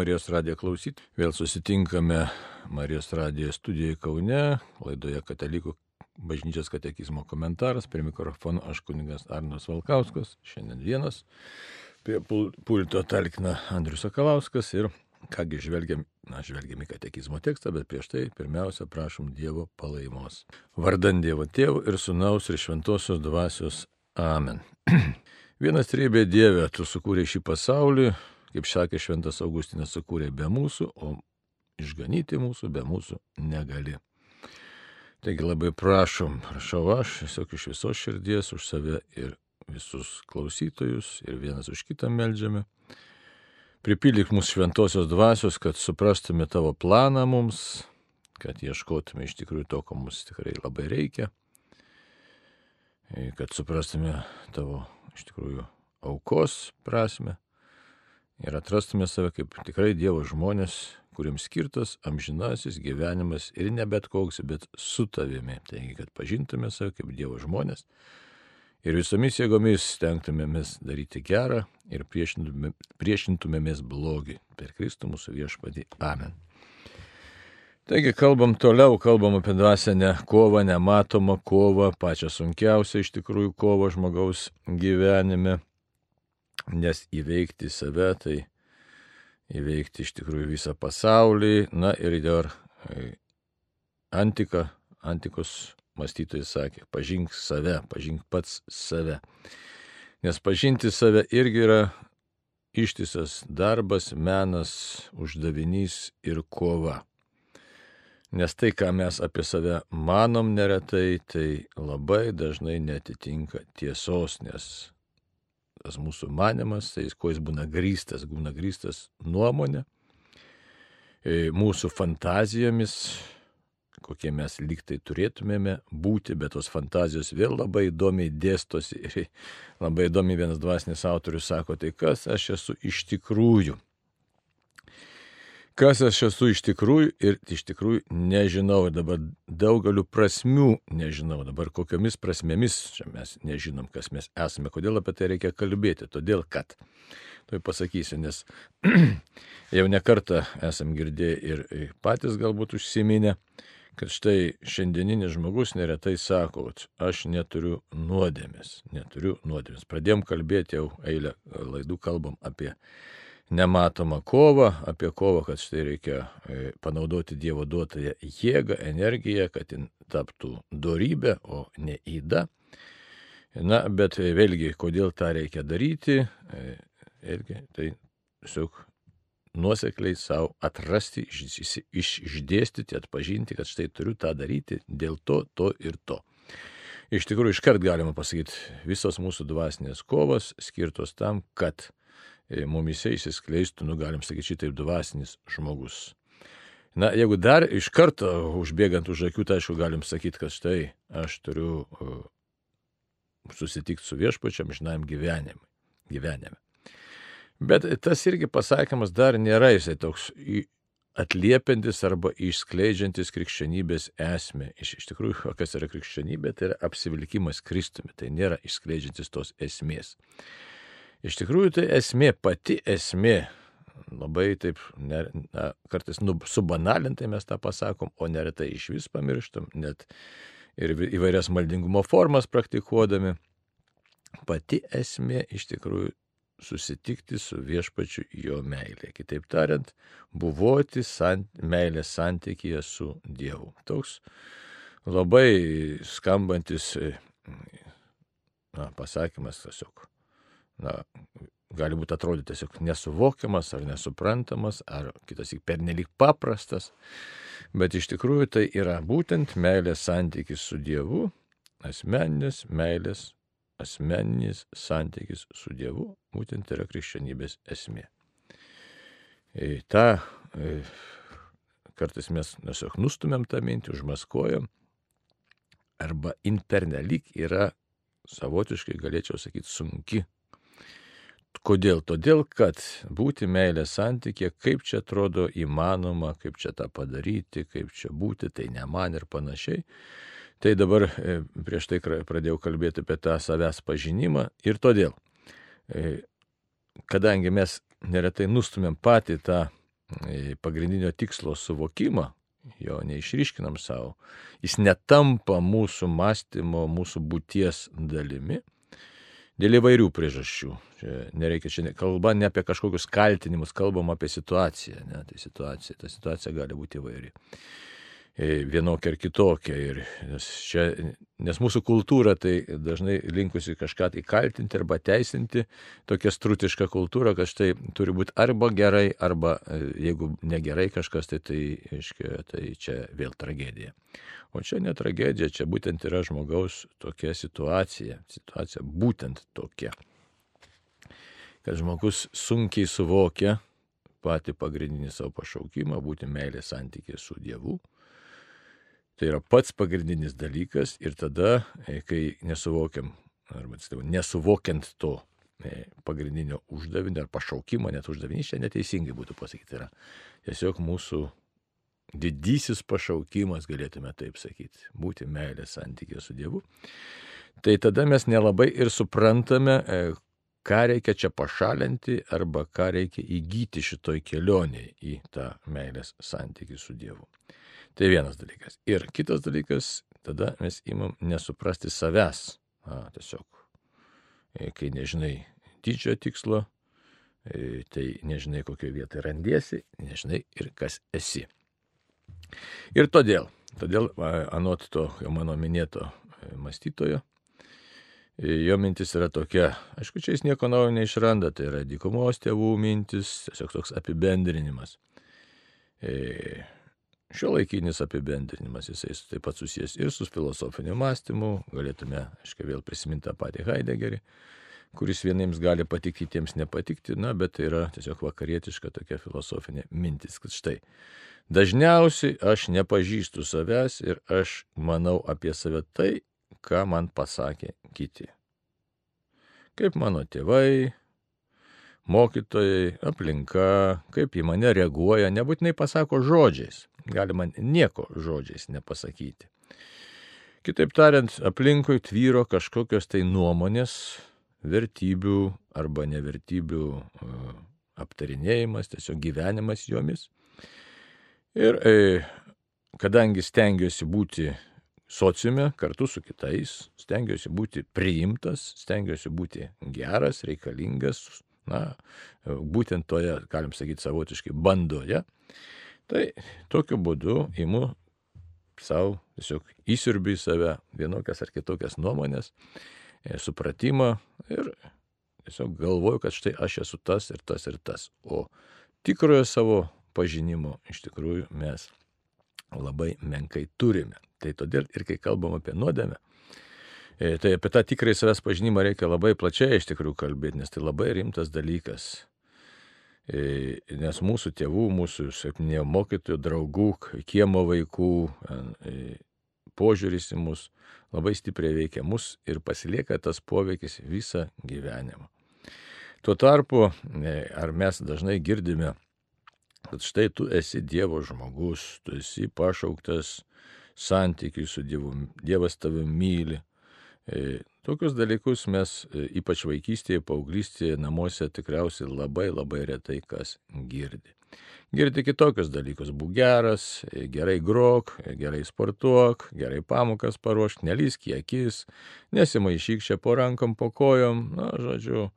Marijos radijo klausyti. Vėl susitinkame Marijos radijo studijoje Kaune, laidoje Katalikų bažnyčios katekizmo komentaras. Prie mikrofono aš kuningas Arnas Valkauskas, šiandien vienas. Prie pulto talkina Andrius Sakalauskas ir kągi žvelgiam, na, žvelgiam į katekizmo tekstą, bet prieš tai pirmiausia prašom Dievo palaimos. Vardant Dievo Tėvų ir Sūnaus ir Šventosios Dvasios. Amen. Vienas trybė Dieve, tu sukūrė šį pasaulį, kaip sakė Šventas Augustinas, sukūrė be mūsų, o išganyti mūsų be mūsų negali. Taigi labai prašom, prašau aš, tiesiog iš visos širdies už save ir visus klausytojus ir vienas už kitą melžiame. Pripildyk mūsų šventosios dvasios, kad suprastume tavo planą mums, kad ieškotume iš tikrųjų to, ko mums tikrai labai reikia, kad suprastume tavo iš tikrųjų aukos prasme ir atrastume save kaip tikrai Dievo žmonės, kuriems skirtas amžinasis gyvenimas ir ne bet koks, bet su tavimi. Taigi, kad pažintume save kaip Dievo žmonės ir visomis jėgomis stengtumėmės daryti gerą ir priešintumė, priešintumėmės blogį per Kristų mūsų viešpadį. Amen. Taigi kalbam toliau, kalbam apie dvasinę kovą, nematomą kovą, pačią sunkiausią iš tikrųjų kovą žmogaus gyvenime nes įveikti save, tai įveikti iš tikrųjų visą pasaulį. Na ir dar e, antika, antikos mąstytojai sakė, pažink save, pažink pats save. Nes pažinti save irgi yra ištisas darbas, menas, uždavinys ir kova. Nes tai, ką mes apie save manom neretai, tai labai dažnai netitinka tiesos, nes tas mūsų manimas, tai kuo jis būna grįstas, būna grįstas nuomonė, e, mūsų fantazijomis, kokie mes liktai turėtumėme būti, bet tos fantazijos vėl labai įdomiai dėstosi ir labai įdomiai vienas dvasinis autorius sako, tai kas aš esu iš tikrųjų kas aš esu iš tikrųjų ir iš tikrųjų nežinau. Ir dabar daugeliu prasmių nežinau. Dabar kokiamis prasmėmis mes nežinom, kas mes esame. Kodėl apie tai reikia kalbėti? Todėl kad. Tai pasakysiu, nes jau nekartą esam girdėję ir patys galbūt užsiminę, kad štai šiandieninis žmogus neretai sako, aš neturiu nuodėmės, neturiu nuodėmės. Pradėjom kalbėti jau eilę laidų, kalbam apie nematomą kovą, apie kovą, kad štai reikia e, panaudoti Dievo duotąją jėgą, energiją, kad jin taptų darybė, o ne įda. Na, bet vėlgi, kodėl tą reikia daryti, e, vėlgi, tai tiesiog nuosekliai savo atrasti, iš, išdėstyti, atpažinti, kad štai turiu tą daryti dėl to, to ir to. Iš tikrųjų, iškart galima pasakyti, visos mūsų dvasinės kovos skirtos tam, kad mumise įsiskleistų, nu galim sakyti, šitaip dvasinis žmogus. Na, jeigu dar iš karto užbėgant už akių, tai aišku, galim sakyti, kad štai aš turiu uh, susitikti su viešpačiam žinajam gyvenime. gyvenime. Bet tas irgi pasakymas dar nėra jisai toks atliepiantis arba išskleidžiantis krikščionybės esmę. Iš, iš tikrųjų, kas yra krikščionybė, tai yra apsivilkimas Kristumi, tai nėra išskleidžiantis tos esmės. Iš tikrųjų, tai esmė, pati esmė, labai taip, ne, na, kartais nu, subanalintai mes tą pasakom, o neretai iš vis pamirštam, net ir įvairias maldingumo formas praktikuodami. Pati esmė iš tikrųjų susitikti su viešpačiu jo meilė. Kitaip tariant, buvoti sant, meilės santykėje su Dievu. Toks labai skambantis na, pasakymas tiesiog na, gali būti atrodyti tiesiog nesuvokiamas ar nesuprantamas, ar kitas įk pernelik paprastas, bet iš tikrųjų tai yra būtent meilės santykis su Dievu, asmeninis meilės, asmeninis santykis su Dievu, būtent yra krikščionybės esmė. Ir e, tą e, kartais mes tiesiog nustumėm tą mintį, užmaskuojam, arba internelik yra savotiškai, galėčiau sakyti, sunki Kodėl? Todėl, kad būti meilės santykė, kaip čia atrodo įmanoma, kaip čia tą padaryti, kaip čia būti, tai ne man ir panašiai. Tai dabar e, prieš tai pradėjau kalbėti apie tą savęs pažinimą ir todėl, e, kadangi mes neretai nustumėm patį tą e, pagrindinio tikslo suvokimą, jo neišryškinam savo, jis netampa mūsų mąstymo, mūsų būties dalimi. Dėl įvairių priežasčių. Čia nereikia, čia kalba ne apie kažkokius kaltinimus, kalbam apie situaciją. Ne, tai situacija, ta situacija gali būti įvairi. E, vienokia ar kitokia. Ir nes, čia, nes mūsų kultūra tai dažnai linkusi kažką tai kaltinti arba teisinti, tokia strutiška kultūra, kad štai turi būti arba gerai, arba e, jeigu negerai kažkas, tai tai, aiškia, tai čia vėl tragedija. O čia ne tragedija, čia būtent yra žmogaus tokia situacija. Situacija būtent tokia. Kad žmogus sunkiai suvokia patį pagrindinį savo pašaukimą, būti meilės santykė su Dievu Tai yra pats pagrindinis dalykas ir tada, e, kai nesuvokiam, arba atsiprašau, nesuvokiant to e, pagrindinio uždavinio ar pašaukimo, net uždavinys čia neteisingai būtų pasakyti, yra tiesiog mūsų didysis pašaukimas, galėtume taip sakyti, būti meilės santykė su Dievu. Tai tada mes nelabai ir suprantame, e, ką reikia čia pašalinti arba ką reikia įgyti šitoj kelionėje į tą meilės santykį su Dievu. Tai vienas dalykas. Ir kitas dalykas, tada mes imam nesuprasti savęs. A, tiesiog, e, kai nežinai didžiojo tikslo, e, tai nežinai kokioje vietoje randiesi, nežinai ir kas esi. Ir todėl, todėl anot to mano minėto e, mąstytojo, jo mintis yra tokia, aišku, čia jis nieko naujo neišranda, tai yra dykumos tėvų mintis, tiesiog toks apibendrinimas. E, Šio laikinis apibendrinimas, jisai taip pat susijęs ir su filosofiniu mąstymu, galėtume, aiškiai, vėl prisiminti tą patį Heideggerį, kuris vieniems gali patikti, kitiems nepatikti, na, bet tai yra tiesiog vakarietiška tokia filosofinė mintis, kad štai, dažniausiai aš nepažįstu savęs ir aš manau apie save tai, ką man pasakė kiti. Kaip mano tėvai, mokytojai, aplinka, kaip į mane reaguoja, nebūtinai pasako žodžiais, galima nieko žodžiais nepasakyti. Kitaip tariant, aplinkui tvyro kažkokios tai nuomonės, vertybių arba nevertybių e, aptarinėjimas, tiesiog gyvenimas jomis. Ir e, kadangi stengiuosi būti sociume kartu su kitais, stengiuosi būti priimtas, stengiuosi būti geras, reikalingas, na, būtent toje, galim sakyti, savotiškai bandoje, Tai tokiu būdu imu savo tiesiog įsirbiu į save vienokias ar kitokias nuomonės, e, supratimą ir tiesiog galvoju, kad štai aš esu tas ir tas ir tas. O tikrojo savo pažinimo iš tikrųjų mes labai menkai turime. Tai todėl ir kai kalbam apie nuodėmę, tai apie tą tikrąjį savęs pažinimą reikia labai plačiai iš tikrųjų kalbėti, nes tai labai rimtas dalykas. E, nes mūsų tėvų, mūsų, kaip minėjau, mokytojų, draugų, kiemo vaikų e, požiūris į mus labai stipriai veikia mus ir pasilieka tas poveikis visą gyvenimą. Tuo tarpu, e, ar mes dažnai girdime, kad štai tu esi Dievo žmogus, tu esi pašauktas santykiui su Dievu, Dievas tave myli, E, tokius dalykus mes e, ypač vaikystėje, paauglystėje, namuose tikriausiai labai labai retai kas girdi. Girdi kitokius dalykus. Būk geras, e, gerai grok, gerai sportuok, gerai pamokas paruošk, nelysk į akis, nesimaišyk čia po rankom, po kojom, na, žodžiu,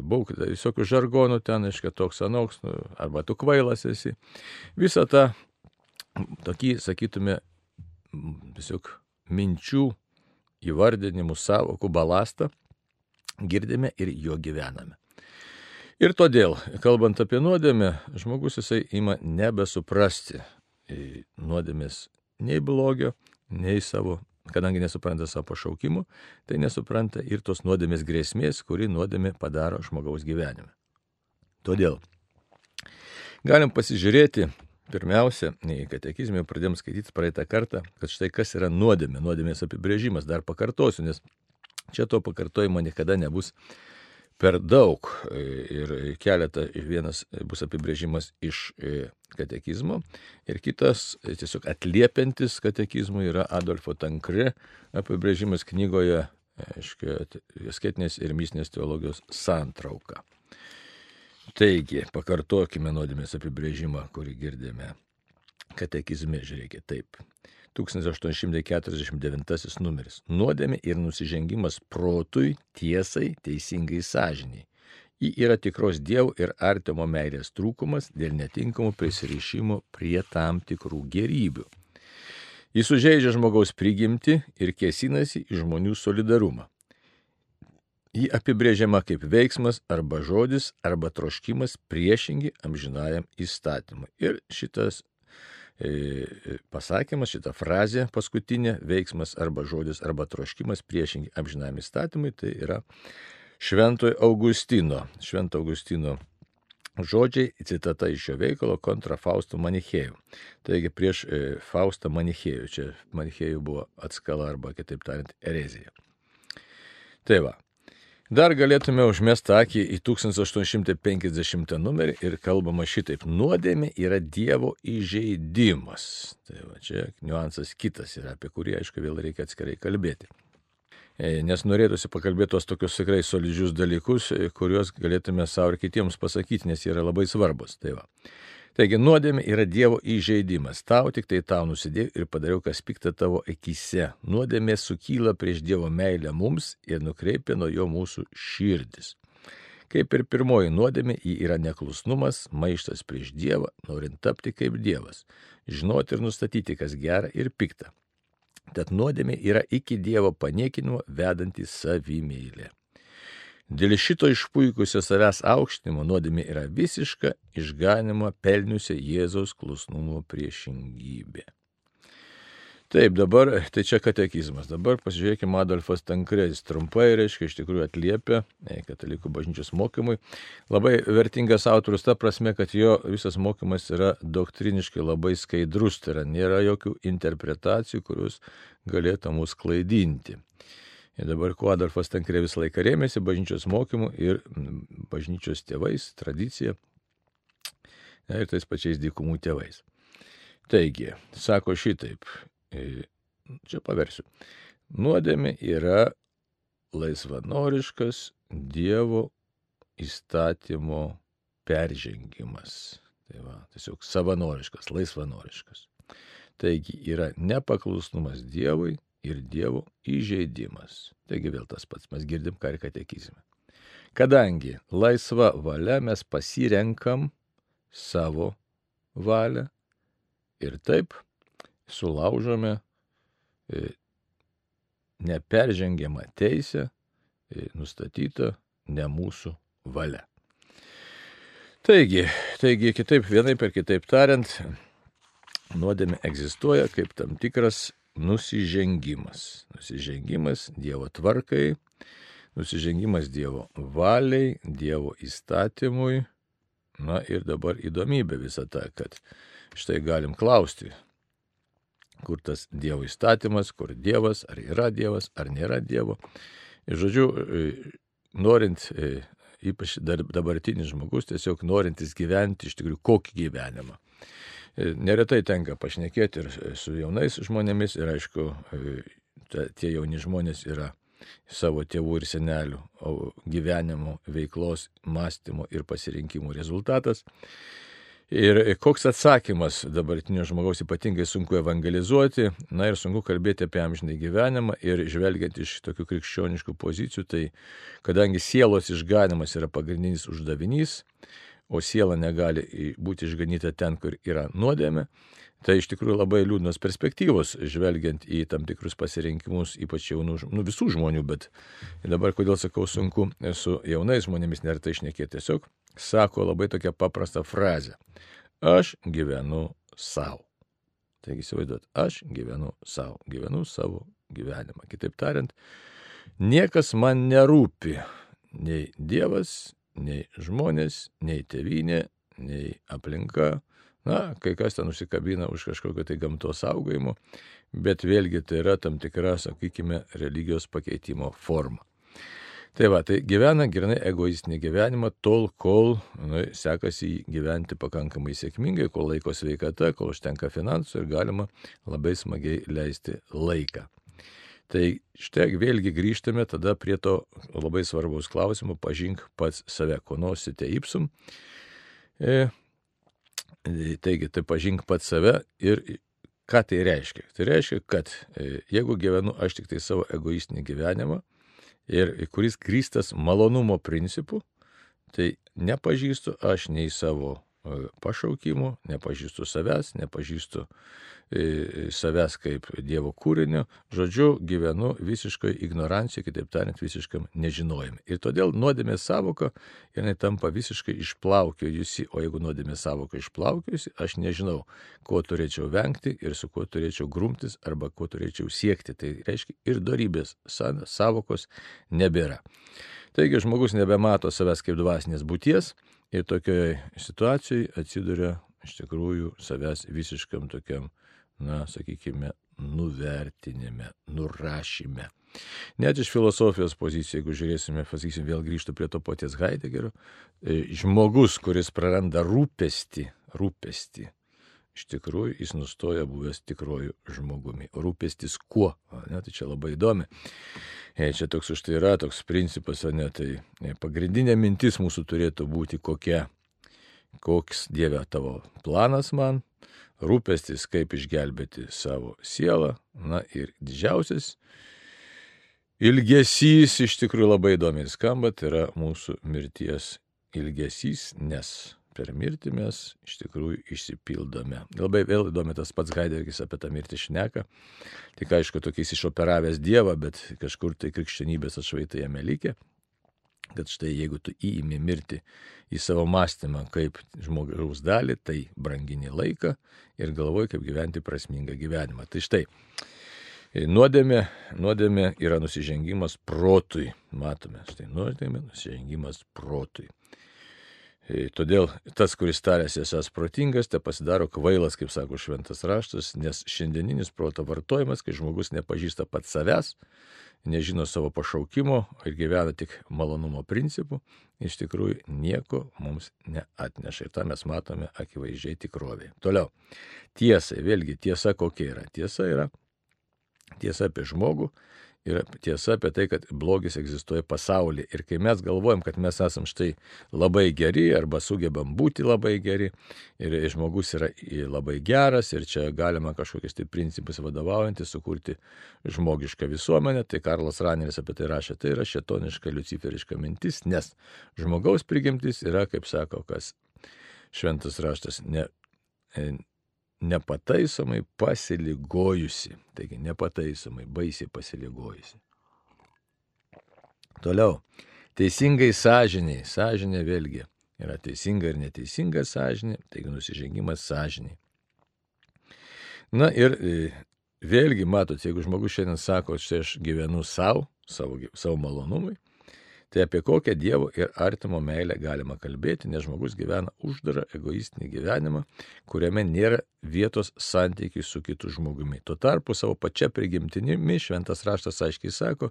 būk visokių žargonų ten, aiškiai, toks anoks, nu, arba tu kvailas esi. Visą tą, tokį, sakytume, tiesiog minčių įvardinimų savokų balastą girdime ir jo gyvename. Ir todėl, kalbant apie nuodėmę, žmogus jisai ima nebesuprasti nuodėmės nei blogio, nei savo, kadangi nesupranta savo pašaukimų, tai nesupranta ir tos nuodėmės grėsmės, kuri nuodėmė padaro žmogaus gyvenime. Todėl galim pasižiūrėti Pirmiausia, katekizmė pradėjom skaityti praeitą kartą, kad štai kas yra nuodėmė, nuodėmės apibrėžimas, dar pakartosiu, nes čia to pakartojimo niekada nebus per daug. Ir keletą, vienas bus apibrėžimas iš katekizmo ir kitas tiesiog atliepiantis katekizmui yra Adolfo Tankre apibrėžimas knygoje, aiškiai, skaitinės ir mistinės teologijos santrauka. Taigi, pakartokime nuodėmės apibrėžimą, kurį girdėme. Katekizme žiūrėkit taip. 1849 numeris. Nuodėmė ir nusižengimas protui, tiesai, teisingai sąžiniai. Ji yra tikros Dievo ir artimo meilės trūkumas dėl netinkamo prisirišimo prie tam tikrų gerybių. Jis sužeidžia žmogaus prigimti ir kėsinasi į žmonių solidarumą. Ji apibrėžiama kaip veiksmas arba žodis arba troškimas priešingi amžinajam įstatymui. Ir šitas e, pasakymas, šita frazė paskutinė - veiksmas arba žodis arba troškimas priešingi amžinajam įstatymui - tai yra Šventojo Augustino. Švento Augustino žodžiai, citata iš šio veikalo kontra Fausto Manichėjų. Taigi prieš e, Faustą Manichėjų. Čia Manichėjų buvo atskala arba kitaip tariant erezija. Tai va, Dar galėtume užmesti akį į 1850 numerį ir kalbama šitaip. Nuodėmė yra Dievo įžeidimas. Tai va čia niuansas kitas yra, apie kurį, aišku, vėl reikia atskirai kalbėti. E, nes norėtųsi pakalbėti tos tokius tikrai solidžius dalykus, e, kuriuos galėtume savo ir kitiems pasakyti, nes jie yra labai svarbus. Tai va. Taigi nuodėmė yra Dievo įžeidimas. Tau tik tai tau nusidėjau ir padariau, kas pikta tavo akise. Nuodėmė sukyla prieš Dievo meilę mums ir nukreipia nuo jo mūsų širdis. Kaip ir pirmoji nuodėmė, ji yra neklusnumas, maištas prieš Dievą, norint tapti kaip Dievas, žinoti ir nustatyti, kas gera ir pikta. Tad nuodėmė yra iki Dievo paniekinimo vedanti savimėlė. Dėl šito išpuikusio savęs aukštimo nuodėmė yra visiška išganimo pelniusi Jėzaus klusnumo priešingybė. Taip, dabar, tai čia katekizmas. Dabar pasižiūrėkime Adolfas Tankredis. Trumpai, reiškia, iš tikrųjų atliepia e, katalikų bažnyčios mokymui. Labai vertingas autorius ta prasme, kad jo visas mokymas yra doktriniškai labai skaidrus, tai yra nėra jokių interpretacijų, kurios galėtų mus klaidinti. Ir dabar kuo Adolfas Tankrė visą laiką rėmėsi bažnyčios mokymu ir bažnyčios tėvais, tradicija ir tais pačiais dykumų tėvais. Taigi, sako šitaip, čia paversiu. Nuodėmė yra laisvanoriškas Dievo įstatymo peržengimas. Tai va, tiesiog savanoriškas, laisvanoriškas. Taigi yra nepaklusnumas Dievui ir Dievo įžeidimas. Taigi vėl tas pats, mes girdim ką ir katekizime. Kadangi laisva valia mes pasirenkam savo valią ir taip sulaužome e, neperžengiamą teisę e, nustatytą ne mūsų valia. Taigi, taigi kitaip, vienaip ir kitaip tariant, nuodėmė egzistuoja kaip tam tikras nusižengimas. Nusižengimas Dievo tvarkai, nusižengimas Dievo valiai, Dievo įstatymui. Na ir dabar įdomybė visą tą, kad štai galim klausti, kur tas Dievo įstatymas, kur Dievas, ar yra Dievas, ar nėra Dievo. Ir žodžiu, norint, ypač dabartinis žmogus, tiesiog norintis gyventi iš tikrųjų kokį gyvenimą Neretai tenka pašnekėti ir su jaunais žmonėmis ir aišku, tie jauni žmonės yra savo tėvų ir senelių gyvenimo, veiklos, mąstymo ir pasirinkimų rezultatas. Ir koks atsakymas dabartinio žmogaus ypatingai sunku evangelizuoti, na ir sunku kalbėti apie amžinai gyvenimą ir žvelgiant iš tokių krikščioniškų pozicijų, tai kadangi sielos išganimas yra pagrindinis uždavinys, o siela negali būti išganyta ten, kur yra nuodėmė, tai iš tikrųjų labai liūdnos perspektyvos, žvelgiant į tam tikrus pasirinkimus, ypač jaunų, nu, visų žmonių, bet dabar kodėl sakau sunku su jaunais žmonėmis neretai išnekėti, tiesiog sako labai tokią paprastą frazę. Aš gyvenu savo. Taigi įsivaizduot, aš gyvenu savo, gyvenu savo gyvenimą. Kitaip tariant, niekas man nerūpi, nei Dievas, nei žmonės, nei tevinė, nei aplinka. Na, kai kas ten užsikabina už kažkokio tai gamtos saugojimo, bet vėlgi tai yra tam tikra, sakykime, religijos pakeitimo forma. Tai va, tai gyvena grinai egoistinį gyvenimą tol, kol nu, sekasi gyventi pakankamai sėkmingai, kol laiko sveikata, kol užtenka finansų ir galima labai smagiai leisti laiką. Tai štai vėlgi grįžtame tada prie to labai svarbaus klausimo, pažink pats save, ko nosite ipsum. E, taigi, tai pažink pats save ir ką tai reiškia? Tai reiškia, kad e, jeigu gyvenu aš tik tai savo egoistinį gyvenimą ir kuris grįstas malonumo principu, tai nepažįstu aš nei savo pašaukimų, nepažįstu savęs, nepažįstu e, savęs kaip Dievo kūrinio, žodžiu, gyvenu visiškai ignorancijoje, kitaip tariant, visiškam nežinojimui. Ir todėl nuodėmės savoka, jinai tampa visiškai išplaukiojusi, o jeigu nuodėmės savoka išplaukiojusi, aš nežinau, ko turėčiau vengti ir su kuo turėčiau grumtis arba ko turėčiau siekti. Tai reiškia ir darybės savokos nebėra. Taigi žmogus nebemato savęs kaip dvasinės būties, Ir tokioje situacijoje atsiduria iš tikrųjų savęs visiškam tokiam, na, sakykime, nuvertinime, nurašyme. Net iš filosofijos pozicijų, jeigu žiūrėsime, sakysim, vėl grįžtų prie to paties Heideggerio, e, žmogus, kuris praranda rūpestį, rūpestį, iš tikrųjų jis nustoja buvęs tikroju žmogumi. Rūpestis kuo? Ne, tai čia labai įdomi. Čia toks už tai yra toks principas, o ne tai pagrindinė mintis mūsų turėtų būti kokia. Koks Dieve tavo planas man, rūpestis, kaip išgelbėti savo sielą. Na ir didžiausias ilgesys iš tikrųjų labai įdomiai skamba, tai yra mūsų mirties ilgesys, nes per mirtį mes iš tikrųjų išsipildome. Labai vėl įdomi tas pats Heideggis apie tą mirtį šneka. Tik aišku, tokiais išoperavęs Dievą, bet kažkur tai krikščionybės atšvaitai jame likė. Kad štai jeigu tu įimi mirti į savo mąstymą kaip žmogaus dalį, tai brangini laiką ir galvoji, kaip gyventi prasmingą gyvenimą. Tai štai, nuodėmė, nuodėmė yra nusižengimas protui. Matome, štai nuodėmė, nusižengimas protui. E, todėl tas, kuris tarėsi esas protingas, te pasidaro kvailas, kaip sako šventas raštas, nes šiandieninis proto vartojimas, kai žmogus nepažįsta pats savęs, nežino savo pašaukimo ir gyvena tik malonumo principų, iš tikrųjų nieko mums neatneša. Ir tą mes matome akivaizdžiai tikrovėje. Toliau. Tiesa, vėlgi tiesa kokia yra. Tiesa yra tiesa apie žmogų, yra tiesa apie tai, kad blogis egzistuoja pasaulyje. Ir kai mes galvojam, kad mes esam štai labai geri arba sugebam būti labai geri ir žmogus yra labai geras ir čia galima kažkokiais tai principais vadovaujantis sukurti žmogišką visuomenę, tai Karlas Raneris apie tai rašė, tai yra šetoniška, luciferiška mintis, nes žmogaus prigimtis yra, kaip sako, kas šventas raštas, ne, nepataisomai pasiligojusi. Taigi nepataisomai, baisiai pasiligojusi. Toliau. Teisingai sąžiniai. Sąžinė vėlgi yra teisinga ir neteisinga sąžinė, taigi nusižengimas sąžiniai. Na ir e, vėlgi, matot, jeigu žmogus šiandien sako, štai aš gyvenu savo, savo, savo malonumui, Tai apie kokią Dievo ir artimo meilę galima kalbėti, nes žmogus gyvena uždarą egoistinį gyvenimą, kuriame nėra vietos santykiai su kitu žmogumi. Tuo tarpu savo pačia prigimtinimi šventas raštas aiškiai sako,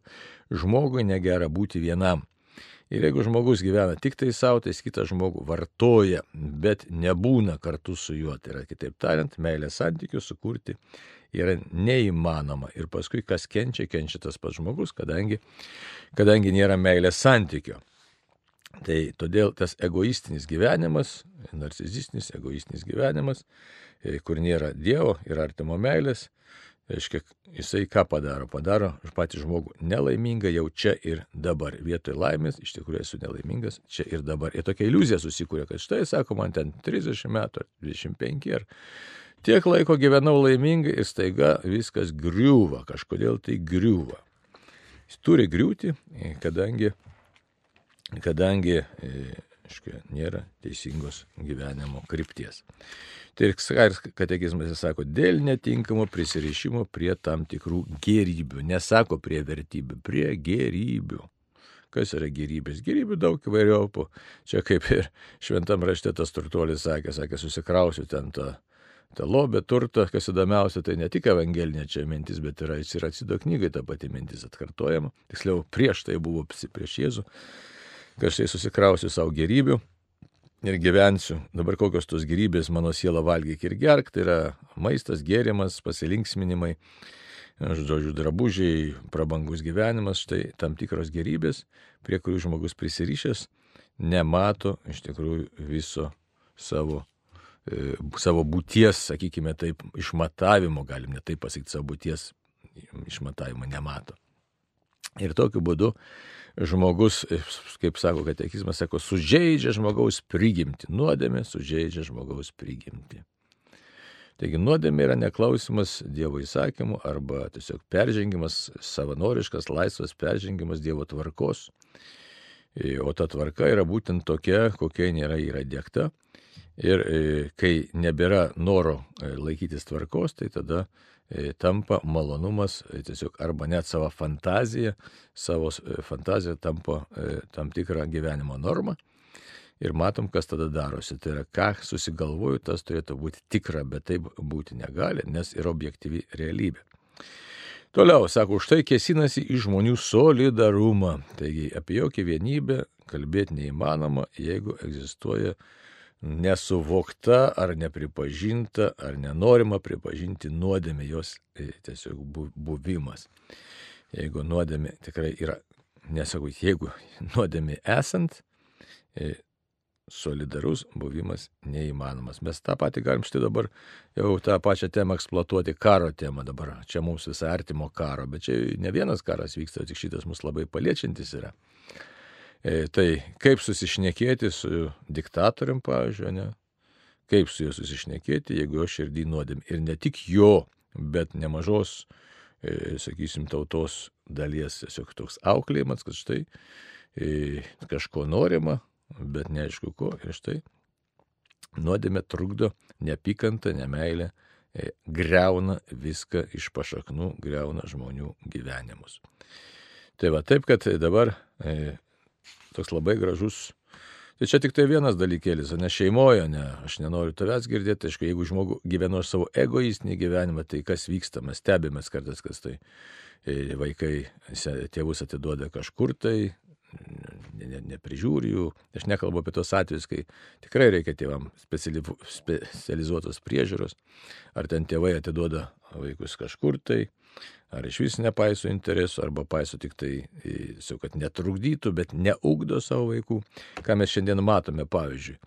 žmogui negera būti vienam. Ir jeigu žmogus gyvena tik tai savo, tai jis kitą žmogų vartoja, bet nebūna kartu su juo. Tai yra, kitaip tariant, meilės santykių sukurti yra neįmanoma. Ir paskui kas kenčia, kenčia tas pats žmogus, kadangi, kadangi nėra meilės santykio. Tai todėl tas egoistinis gyvenimas, narcizistinis egoistinis gyvenimas, e, kur nėra Dievo ir artimo meilės, reiškia, jisai ką padaro? Padaro patį žmogų nelaimingą jau čia ir dabar. Vietoj laimės iš tikrųjų esu nelaimingas čia ir dabar. Ir tokia iliuzija susikūrė, kad štai, sako, man ten 30 metų ar 25 ar Tiek laiko gyvenau laimingai ir staiga viskas griūva, kažkodėl tai griūva. Jis turi griūti, kadangi, kadangi aiškia, nėra teisingos gyvenimo krypties. Tai ir katekizmas sako, dėl netinkamo prisirišimo prie tam tikrų gerybių. Nesako prie vertybių, prie gerybių. Kas yra gerybės? Gerybių daug įvairiopų. Čia kaip ir šventam rašte tas turtuolis sakė, sakė, susikrausiu ten tą tą lobę, turtą, kas įdomiausia, tai ne tik evangelinė čia mintis, bet yra ir atsido knygai ta pati mintis atkartojama. Tiksliau, prieš tai buvo prieš Jėzų, kad štai susikrausiu savo gerybių ir gyvensiu. Dabar kokios tos gerybės mano siela valgyk ir gerk, tai yra maistas, gėrimas, pasilinksminimai. žodžiu, drabužiai, prabangus gyvenimas, štai tam tikros gerybės, prie kurių žmogus prisirišęs, nemato iš tikrųjų viso savo, savo būties, sakykime taip, išmatavimo, galim net taip pasakyti, savo būties išmatavimo nemato. Ir tokiu būdu žmogus, kaip sako katekizmas, sako, sužeidžia žmogaus prigimti. Nuodėmė sužeidžia žmogaus prigimti. Taigi nuodėmė yra neklausimas Dievo įsakymų arba tiesiog peržengimas, savanoriškas, laisvas peržengimas Dievo tvarkos. O ta tvarka yra būtent tokia, kokia nėra yra dėkta. Ir e, kai nebėra noro e, laikytis tvarkos, tai tada E, tampa malonumas tiesiog arba net savo fantazija, savo fantazija tampa tam tikrą gyvenimo normą. Ir matom, kas tada darosi. Tai yra, ką susigalvoju, tas turėtų būti tikra, bet taip būti negali, nes yra objektyvi realybė. Toliau, sako, už tai kėsinasi į žmonių solidarumą. Taigi apie jokią vienybę kalbėti neįmanoma, jeigu egzistuoja nesuvokta ar nepripažinta ar nenorima pripažinti nuodėmė jos e, tiesiog buvimas. Jeigu nuodėmė tikrai yra, nesakau, jeigu nuodėmė esant, e, solidarus buvimas neįmanomas. Mes tą patį galim štai dabar jau tą pačią temą eksploatuoti, karo temą dabar. Čia mums visai artimo karo, bet čia ne vienas karas vyksta, tik šitas mus labai paliečiantis yra. E, tai kaip susišnekėti su diktatorium, pavyzdžiui, ne? Kaip su juo susišnekėti, jeigu jo širdį nuodėm. Ir ne tik jo, bet nemažos, e, sakysim, tautos dalies tiesiog toks auklėjimas, kad štai e, kažko norima, bet neaišku ko. Ir štai nuodėmė trukdo neapykantą, nemailę, greuna viską iš pašaknų, greuna žmonių gyvenimus. Tai va taip, kad dabar toks labai gražus. Tai čia tik tai vienas dalykėlis, ne šeimoje, ne, aš nenoriu tavęs girdėti, aišku, jeigu žmogus gyvenu savo egoistinį gyvenimą, tai kas vyksta, mes stebėmės kartais, kas tai e, vaikai tėvus atiduoda kažkur tai, neprižiūri jų. Aš nekalbu apie tos atvejus, kai tikrai reikia tėvam specializuotos priežiūros, ar ten tėvai atiduoda vaikus kažkur tai, ar iš vis nepaiso interesų, arba paiso tik tai, su, kad netrukdytų, bet neugdo savo vaikų. Ką mes šiandien matome, pavyzdžiui,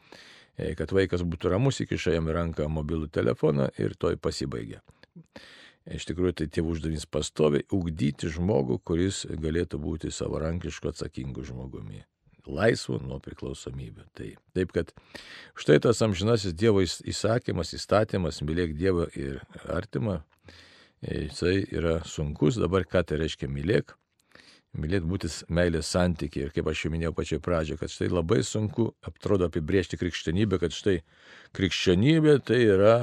e, kad vaikas būtų ramus, įkiša jam į ranką mobilų telefoną ir toj pasibaigia. Iš tikrųjų, tai tėvų uždavinys pastoviai ugdyti žmogų, kuris galėtų būti savarankišku atsakingu žmogumi laisvu nuo priklausomybių. Tai, taip kad štai tas amžinasis Dievo įsakymas, įstatymas, mylėk Dievą ir artimą, jisai yra sunkus, dabar ką tai reiškia mylėk, mylėt būtis meilės santykiai. Ir kaip aš jau minėjau pačioj pradžioje, kad štai labai sunku, atrodo, apibriežti krikščionybę, kad štai krikščionybė tai yra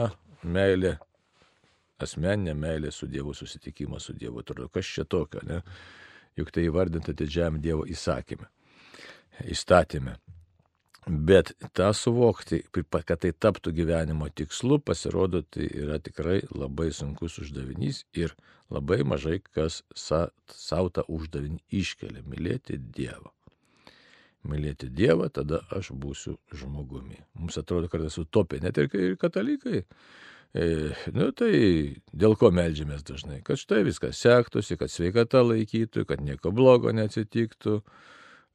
meilė, asmeninė meilė su Dievu, susitikimas su Dievu. Atrodo, kas čia tokio, ne? Juk tai įvardinta didžiam Dievo įsakymė, įstatymė. Bet tą suvokti, kad tai taptų gyvenimo tikslu, pasirodo, tai yra tikrai labai sunkus uždavinys ir labai mažai kas sa, savo tą uždavinį iškelia - mylėti Dievą. Mylėti Dievą, tada aš būsiu žmogumi. Mums atrodo kartais utopija, net ir, katalikai. E, nu tai dėl ko melžiamės dažnai? Kad štai viskas sektųsi, kad sveikata laikytų, kad nieko blogo neatsitiktų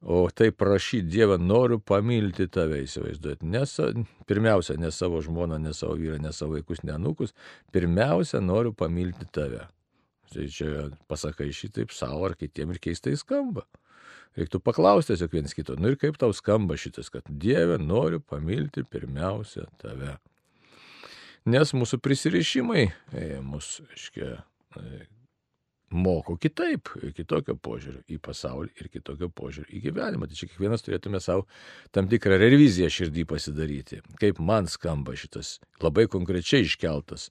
O tai prašyti Dievą, noriu pamilti tave, įsivaizduoti. Nes, pirmiausia, ne savo žmoną, ne savo vyrą, ne savo vaikus, ne nukus. Pirmiausia, noriu pamilti tave. Tai čia pasakai šitaip savo ar kitiem ir keistai skamba. Reiktų paklausti tiesiog viens kito. Nu ir kaip tau skamba šitas, kad Dieve noriu pamilti pirmiausia tave. Nes mūsų prisirišimai, e, mūsų, aiškiai, moko kitaip, kitokio požiūrio į pasaulį ir kitokio požiūrio į gyvenimą. Tai čia kiekvienas turėtume savo tam tikrą reviziją širdį pasidaryti. Kaip man skamba šitas labai konkrečiai iškeltas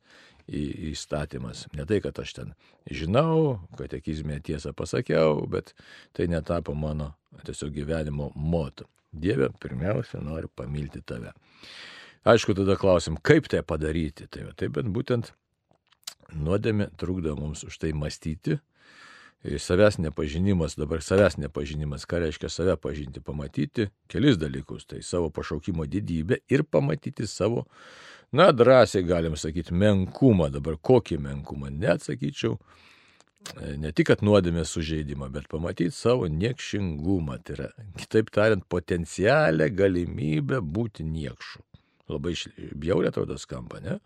įstatymas. Ne tai, kad aš ten žinau, katekizmė tiesą pasakiau, bet tai netapo mano tiesiog gyvenimo moto. Dieve, pirmiausia, noriu pamilti tave. Aišku, tada klausim, kaip tai padaryti. Tai, tai bent būtent nuodėmė trukdo mums už tai mąstyti. Savęs nepažinimas, dabar savęs nepažinimas, ką reiškia save pažinti, pamatyti kelis dalykus. Tai savo pašaukimo didybę ir pamatyti savo, na, drąsiai galim sakyti, menkumą. Dabar kokį menkumą? Net sakyčiau, ne tik at nuodėmės sužeidimą, bet pamatyti savo niekšingumą. Tai yra, kitaip tariant, potencialią galimybę būti niekšu. Labai bjaurė atrodo skamba, ne?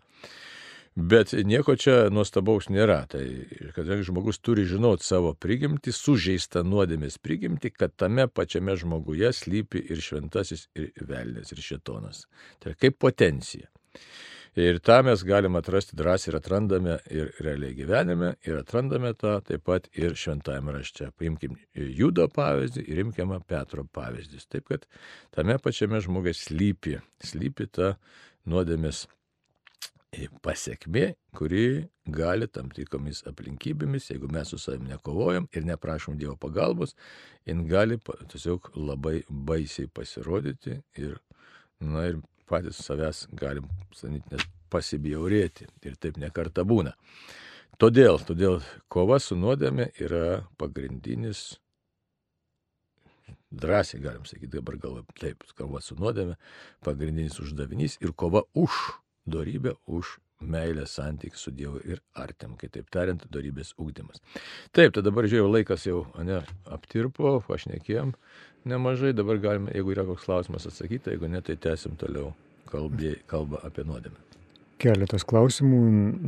Bet nieko čia nuostabaus nėra. Tai kadangi žmogus turi žinoti savo prigimtį, sužeistą nuodėmės prigimtį, kad tame pačiame žmoguje slypi ir šventasis, ir velnės, ir šetonas. Tai kaip potencija. Ir tą mes galime atrasti drąsiai ir atrandame ir realiai gyvenime, ir atrandame tą taip pat ir šventajame rašte. Paimkim Judo pavyzdį ir imkime Petro pavyzdys. Taip kad tame pačiame žmogui slypi, slypi ta nuodėmės pasiekmė, kuri gali tam tikromis aplinkybėmis, jeigu mes su savimi nekovojam ir neprašom Dievo pagalbos, jin gali tiesiog labai baisiai pasirodyti ir, na, ir patys savęs galim, sanyti, net pasibjaurėti ir taip nekarta būna. Todėl, todėl kova su nuodėme yra pagrindinis, drąsiai galim sakyti, dabar gal taip, kova su nuodėme, pagrindinis uždavinys ir kova už dorybę už meilės santykių su Dievu ir artim, kitaip tariant, darybės ūkdymas. Taip, tai dabar žiūrėjau, laikas jau ne, aptirpo, aš nekėjom nemažai, dabar galime, jeigu yra koks klausimas atsakyti, jeigu ne, tai tęsim toliau kalbė, kalbą apie nuodėmę. Keletas klausimų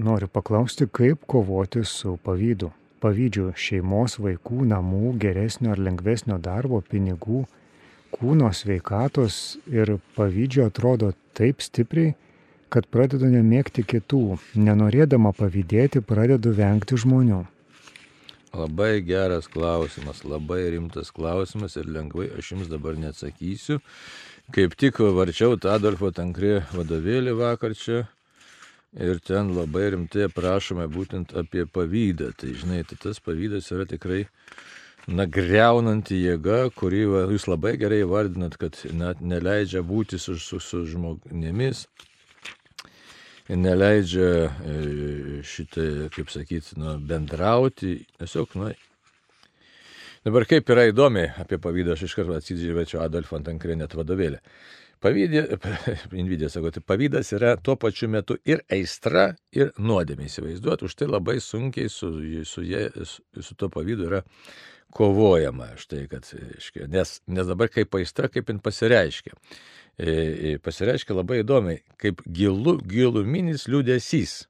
noriu paklausti, kaip kovoti su pavydu. Pavydžiu šeimos, vaikų, namų, geresnio ar lengvesnio darbo, pinigų, kūno sveikatos ir pavydžio atrodo taip stipriai, kad pradedu nemėgti kitų, nenorėdama pavydėti pradedu vengti žmonių? Labai geras klausimas, labai rimtas klausimas ir lengvai aš jums dabar neatsakysiu. Kaip tik varčiau tą Adolfo Tankrė vadovėlį vakar čia ir ten labai rimtai aprašome būtent apie pavydą. Tai žinai, tai tas pavydas yra tikrai nagriaunanti jėga, kurį va, jūs labai gerai vardinat, kad net neleidžia būti su, su, su žmonėmis, neleidžia e, šitai, kaip sakyti, nu, bendrauti. Tiesiog, na, dabar kaip yra įdomi apie pavydą, aš iš karto atsidžiavėčiau Adolfo Tankrė net vadovėlį. Pavydė, Invidė sako, tai pavydas yra tuo pačiu metu ir aistra, ir nuodėmė įsivaizduoti, už tai labai sunkiai su, su, jie, su, su to pavydu yra kovojama. Štai, kad, nes, nes dabar kaip aistra, kaip jin pasireiškia. E, e, pasireiškia labai įdomiai, kaip gilu, giluminis liūdėsys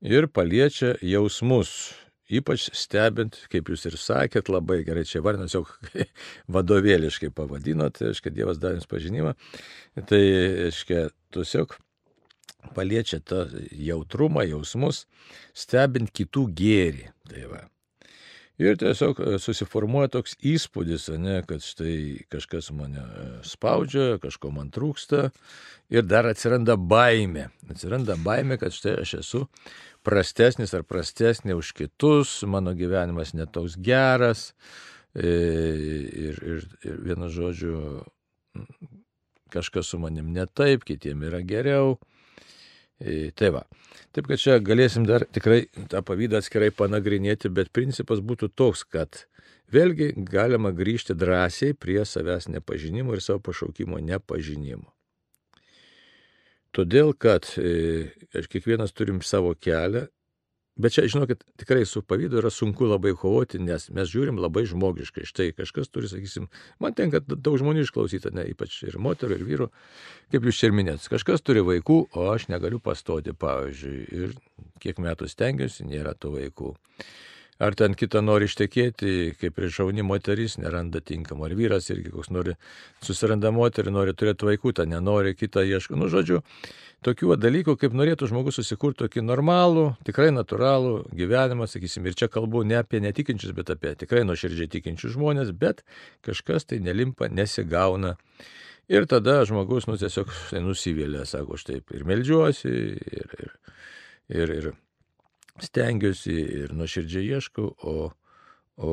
ir paliečia jausmus. Ypač stebint, kaip jūs ir sakėt, labai gerai čia varnas jau vadovėliškai pavadinot, aiškiai, Dievas davė jums pažinimą, tai, aiškiai, tiesiog paliečia tą jautrumą, jausmus, stebint kitų gėrį. Tai va. Ir tiesiog e, susiformuoja toks įspūdis, ne, kad štai kažkas mane e, spaudžia, kažko man trūksta. Ir dar atsiranda baime. Atsiranda baime, kad štai aš esu prastesnis ar prastesnė už kitus, mano gyvenimas netoks geras. E, ir, ir, ir vienu žodžiu, kažkas su manim ne taip, kitiem yra geriau. Tai va. Taip kad čia galėsim dar tikrai tą pavydą atskirai panagrinėti, bet principas būtų toks, kad vėlgi galima grįžti drąsiai prie savęs nepažinimo ir savo pašaukimo nepažinimo. Todėl, kad e, kiekvienas turim savo kelią Bet čia, žinokit, tikrai su pavydu yra sunku labai kovoti, nes mes žiūrim labai žmogiškai. Štai kažkas turi, sakysim, man tenka daug žmonių išklausyti, ne, ypač ir moterų, ir vyrų, kaip jūs čia minėt. Kažkas turi vaikų, o aš negaliu pastoti, pavyzdžiui, ir kiek metų stengiuosi, nėra tų vaikų. Ar ten kitą nori ištekėti, kaip ir šauni moteris, neranda tinkamo. Ar vyras irgi koks nori, susiranda moterį, nori turėti vaikų, tą nenori, kitą ieško. Nu, žodžiu, tokių dalykų, kaip norėtų žmogus susikurti tokį normalų, tikrai natūralų gyvenimą, sakysim, ir čia kalbu ne apie netikinčius, bet apie tikrai nuoširdžiai tikinčius žmonės, bet kažkas tai nelimpa, nesigauna. Ir tada žmogus, nu, tiesiog nusivylė, sako, aš taip ir melžiuosi, ir, ir, ir, ir stengiuosi ir nuoširdžiai ieškau, o, o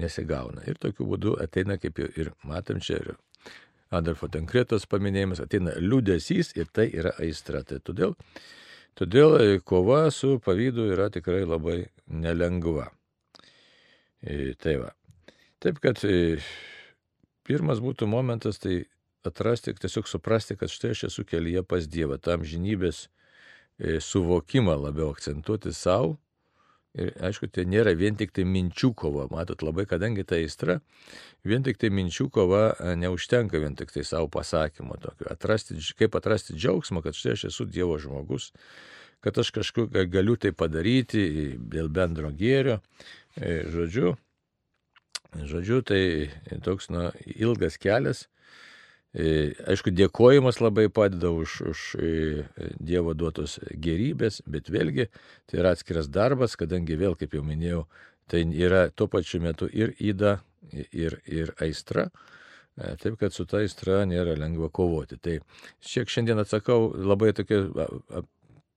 nesigauna. Ir tokiu būdu ateina, kaip jau ir matom čia, ir Adolfo Tankretos paminėjimas, ateina liūdėsys ir tai yra aistra. Tai todėl, todėl kova su pavydu yra tikrai labai nelengva. E, tai va. Taip kad e, pirmas būtų momentas tai atrasti, tiesiog suprasti, kad štai aš esu kelyje pas Dievą, tam žinybės suvokimą labiau akcentuoti savo Ir aišku, tai nėra vien tik tai minčių kova. Matot, labai, kadangi tai aistra, vien tik tai minčių kova e, neužtenka vien tik tai savo pasakymo tokio. Atrasti, kaip atrasti džiaugsmą, kad štai aš esu Dievo žmogus, kad aš kažkur galiu tai padaryti dėl bendro gėrio. E, žodžiu, žodžiu tai toks na, ilgas kelias E, aišku, dėkojimas labai padeda už, už e, Dievo duotos gerybės, bet vėlgi tai yra atskiras darbas, kadangi vėl, kaip jau minėjau, tai yra tuo pačiu metu ir įda, ir, ir aistra. E, taip, kad su ta aistra nėra lengva kovoti. Tai šiek šiandien atsakau labai tokia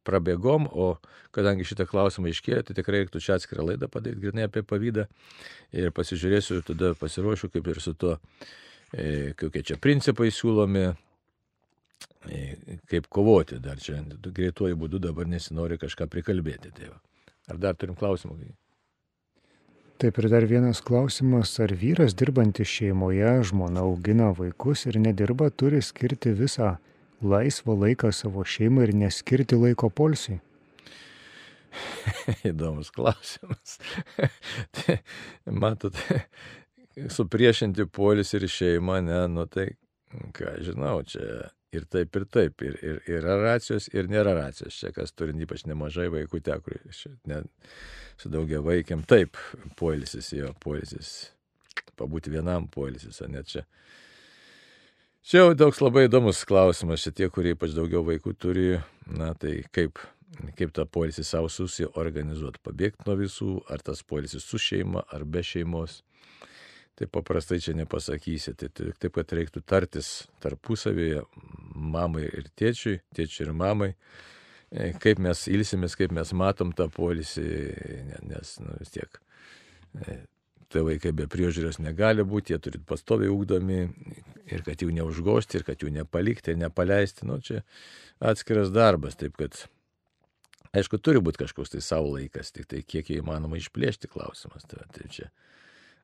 prabėgom, o kadangi šitą klausimą iškėlė, tai tikrai reiktų čia atskirą laidą padaryti grinai apie pavydą ir pasižiūrėsiu, tada pasiruošiu kaip ir su tuo E, kokie čia principai siūlomi, e, kaip kovoti dar čia greituoju būdu dabar nesinori kažką prikalbėti. Tai. Ar dar turim klausimų? Taip ir dar vienas klausimas, ar vyras dirbantis šeimoje, žmona augina vaikus ir nedirba, turi skirti visą laisvą laiką savo šeimai ir neskirti laiko polsiai? Įdomus klausimas. matot, supriešinti polis ir šeimą, ne, nu tai, ką žinau, čia ir taip, ir taip, ir, ir, yra racijos, ir nėra racijos. Čia kas turi ypač nemažai vaikų, te, kur ne, su daugia vaikiam, taip, polisis jo, polisis, pabūti vienam polisis, o ne čia. Čia jau toks labai įdomus klausimas, čia tie, kurie ypač daugiau vaikų turi, na tai kaip, kaip tą polisį savo susiorganizuoti, pabėgti nuo visų, ar tas polisis su šeima, ar be šeimos. Tai paprastai čia nepasakysi. Tai taip, kad reiktų tartis tarpusavėje mamai ir tėčiui, tėčiui ir mamai, e, kaip mes ilsimės, kaip mes matom tą polisį, nes nu, vis tiek tai vaikai be priežiūros negali būti, jie turi pastoviai ūkdomi ir kad jų neužgosti, ir kad jų nepalikti, ir nepaleisti. Nu, čia atskiras darbas, taip kad, aišku, turi būti kažkoks tai savo laikas, tik tai kiek įmanoma išplėšti klausimas. Tai, tai čia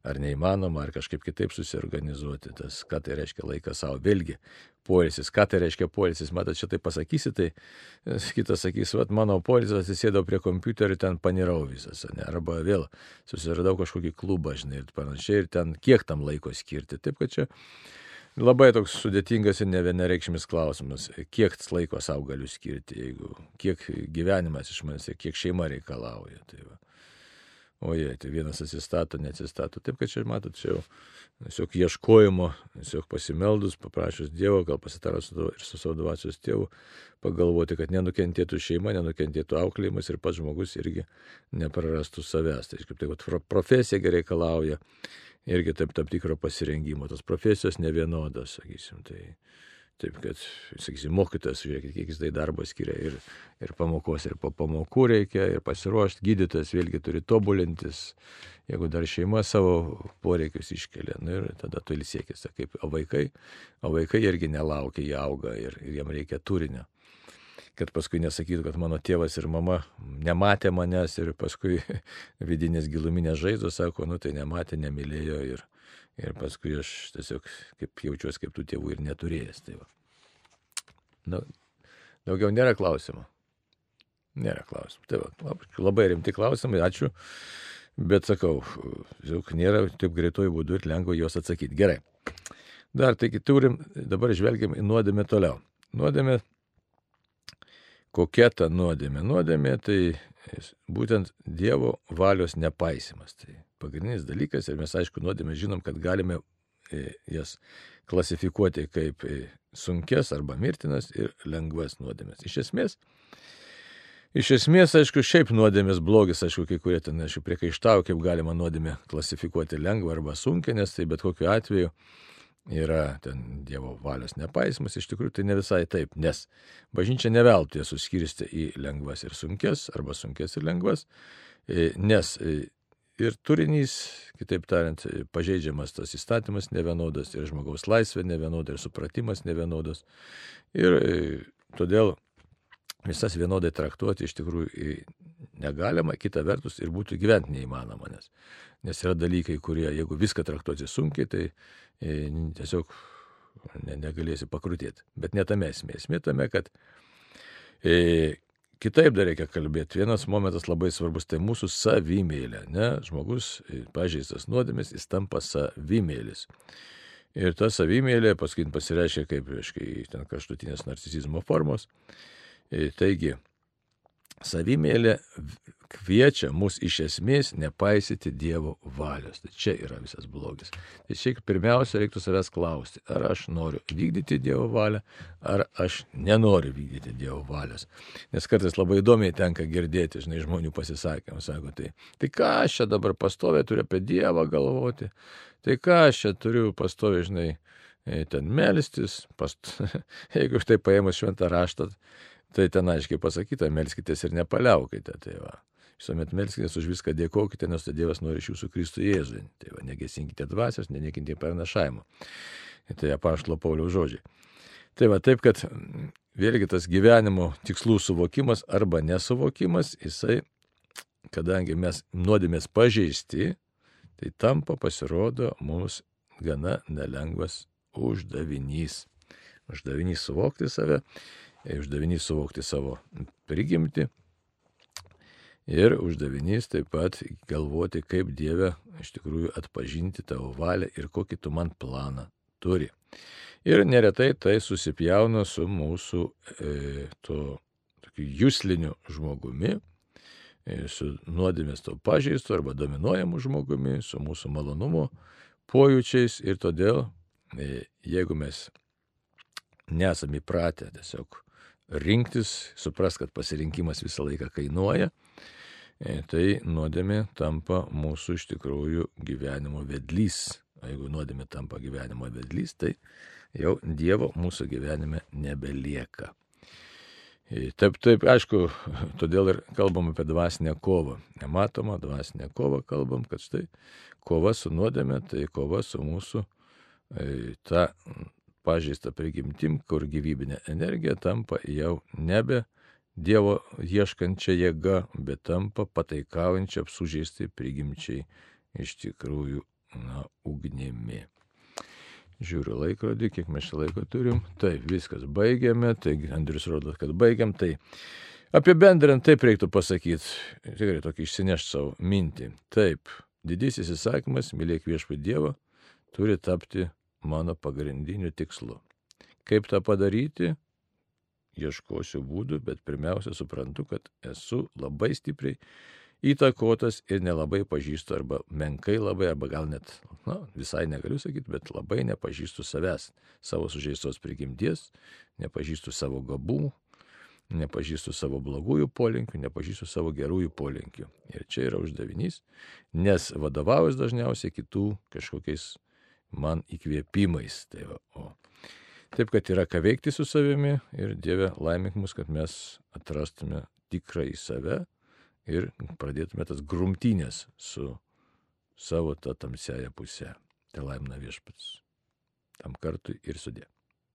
ar neįmanoma, ar kažkaip kitaip susiorganizuoti, tas, ką tai reiškia laikas savo. Vėlgi, poilsis, ką tai reiškia poilsis, matot, čia tai pasakysi, tai kitas sakys, vat mano poilsis atsisėdau prie kompiuterio, ten panirau visas, ne, arba vėl susiradau kažkokį klubą, žinai, ir panašiai, ir ten kiek tam laiko skirti. Taip, kad čia labai toks sudėtingas ir ne vienareikšmis klausimas, kiek laiko savo galiu skirti, jeigu, kiek gyvenimas iš manęs, kiek šeima reikalauja. Tai va. Oje, tai vienas atsistato, neatsistato. Taip, kad čia, matot, čia jau tiesiog ieškojimo, tiesiog pasimeldus, paprašus Dievo, gal pasitarą su ir su savo dvasios tėvu, pagalvoti, kad nenukentėtų šeima, nenukentėtų auklėjimas ir pats žmogus irgi neprarastų savęs. Tai kaip tai, profesija gerai reikalauja irgi taip tam tikro pasirengimo. Tos profesijos nevienodos, sakysim. Tai, Taip, kad, sakysim, mokytas, žiūrėkit, kiek jis tai darbo skiria ir, ir pamokos, ir po pamokų reikia, ir pasiruošti, gydytojas vėlgi turi tobulintis, jeigu dar šeima savo poreikius iškelia, nu, ir tada tu ilsiekis, kaip o vaikai, o vaikai irgi nelaukia, jie auga ir, ir jiem reikia turinio. Kad paskui nesakytų, kad mano tėvas ir mama nematė manęs ir paskui vidinės giluminės žaizdos sako, nu tai nematė, nemylėjo ir, Ir paskui aš tiesiog kaip jaučiuosi kaip tų tėvų ir neturėjęs. Tai va. nu, daugiau nėra klausimų. Nėra klausimų. Tai va, labai rimti klausimai, ačiū. Bet sakau, juk nėra taip greitojų būdų ir lengva juos atsakyti. Gerai. Dar taigi turim, dabar žvelgiam į nuodėmę toliau. Nuodėmė, kokia ta nuodėmė? Nuodėmė tai būtent Dievo valios nepaisimas. Tai pagrindinis dalykas ir mes aišku nuodėmė žinom, kad galime e, jas klasifikuoti kaip e, sunkes arba mirtinas ir lengvas nuodėmės. Iš esmės, iš esmės, aišku, šiaip nuodėmės blogis, aišku, kai kurie ten, aišku, priekaištauja, kaip galima nuodėmę klasifikuoti lengvą arba sunkę, nes tai bet kokiu atveju yra ten Dievo valios nepaisimas, iš tikrųjų tai ne visai taip, nes bažnyčia neveltui suskirsti į lengvas ir sunkes arba sunkes ir lengvas, e, nes ir turinys, kitaip tariant, pažeidžiamas tas įstatymas nevienodas, ir žmogaus laisvė nevienoda, ir supratimas nevienodas. Ir e, todėl visas vienodai traktuoti iš tikrųjų negalima, kita vertus ir būtų gyventi neįmanoma, nes, nes yra dalykai, kurie, jeigu viską traktuoti sunkiai, tai e, tiesiog ne, negalėsi pakrutėti. Bet netame esmė. Esmė tame, kad e, kitaip dar reikia kalbėti. Vienas momentas labai svarbus, tai mūsų savimėlė. Ne? Žmogus pažeistas nuodėmis, jis tampa savimėlis. Ir ta savimėlė paskui pasireiškia kaip, reiškia, ten kraštutinės narcisizmo formos. Taigi, savimėlė kviečia mus iš esmės nepaisyti Dievo valios. Tai čia yra visas blogis. Tai šiaip pirmiausia reiktų savęs klausti, ar aš noriu vykdyti Dievo valią, ar aš nenoriu vykdyti Dievo valios. Nes kartais labai įdomiai tenka girdėti, žinai, žmonių pasisakymą, sako, tai, tai ką aš čia dabar pastovė turiu apie Dievą galvoti, tai ką aš čia turiu pastovė, žinai, ten melstis, past... jeigu štai paėmus šventą raštą, tai ten aiškiai pasakyta, melskitės ir nepaliaukite. Tai va. Visuomet melskitės už viską dėkokite, nes tai Dievas nori iš jūsų Kristų Jėzui. Tai va, negesinkite dvasios, neniekinti pernašavimo. Tai apaštalo Pauliaus žodžiai. Tai va taip, kad vėlgi tas gyvenimo tikslų suvokimas arba nesuvokimas, jisai, kadangi mes nuodėmės pažeisti, tai tampa pasirodo mums gana nelengvas uždavinys. Uždavinys suvokti save, uždavinys suvokti savo prigimti Ir uždavinys taip pat galvoti, kaip Dieve iš tikrųjų atpažinti tavo valią ir kokį tu man planą turi. Ir neretai tai susipjauna su mūsų e, to jūsliniu žmogumi, e, su nuodėmės to pažeistu arba dominuojamu žmogumi, su mūsų malonumo pojūčiais ir todėl, e, jeigu mes nesame įpratę tiesiog rinktis, supras, kad pasirinkimas visą laiką kainuoja, E, tai nuodėmė tampa mūsų iš tikrųjų gyvenimo vedlys. O jeigu nuodėmė tampa gyvenimo vedlys, tai jau Dievo mūsų gyvenime nebelieka. E, taip, taip, aišku, todėl ir kalbam apie dvasinę kovą. Nematomą dvasinę kovą kalbam, kad štai kova su nuodėmė, tai kova su mūsų e, ta pažįsta prigimtim, kur gyvybinė energija tampa jau nebe Dievo ieškančia jėga, bet tampa pataikaujančia apsužeisti prigimčiai iš tikrųjų, na, ugnimi. Žiūriu laikrodį, kiek mes čia laiko turim. Taip, viskas baigiame, tai Andrius rodo, kad baigiam. Tai apibendrinant taip reiktų pasakyti, tikrai tokį išsinešti savo mintį. Taip, didysis įsakymas, mylėk viešpų Dievą, turi tapti mano pagrindiniu tikslu. Kaip tą padaryti? ieškosiu būdų, bet pirmiausia suprantu, kad esu labai stipriai įtakotas ir nelabai pažįstu, arba menkai labai, arba gal net, na, visai negaliu sakyti, bet labai nepažįstu savęs, savo sužeistos prigimties, nepažįstu savo gabumų, nepažįstu savo blogųjų polinkių, nepažįstu savo gerųjų polinkių. Ir čia yra uždavinys, nes vadovaujas dažniausiai kitų kažkokiais man įkvėpimais. Tai va, o Taip, kad yra ką veikti su savimi ir Dieve laimink mus, kad mes atrastume tikrą į save ir pradėtume tas grumtynės su savo tą tamsiają pusę. Tai laimina viešpats. Tam kartui ir sudė.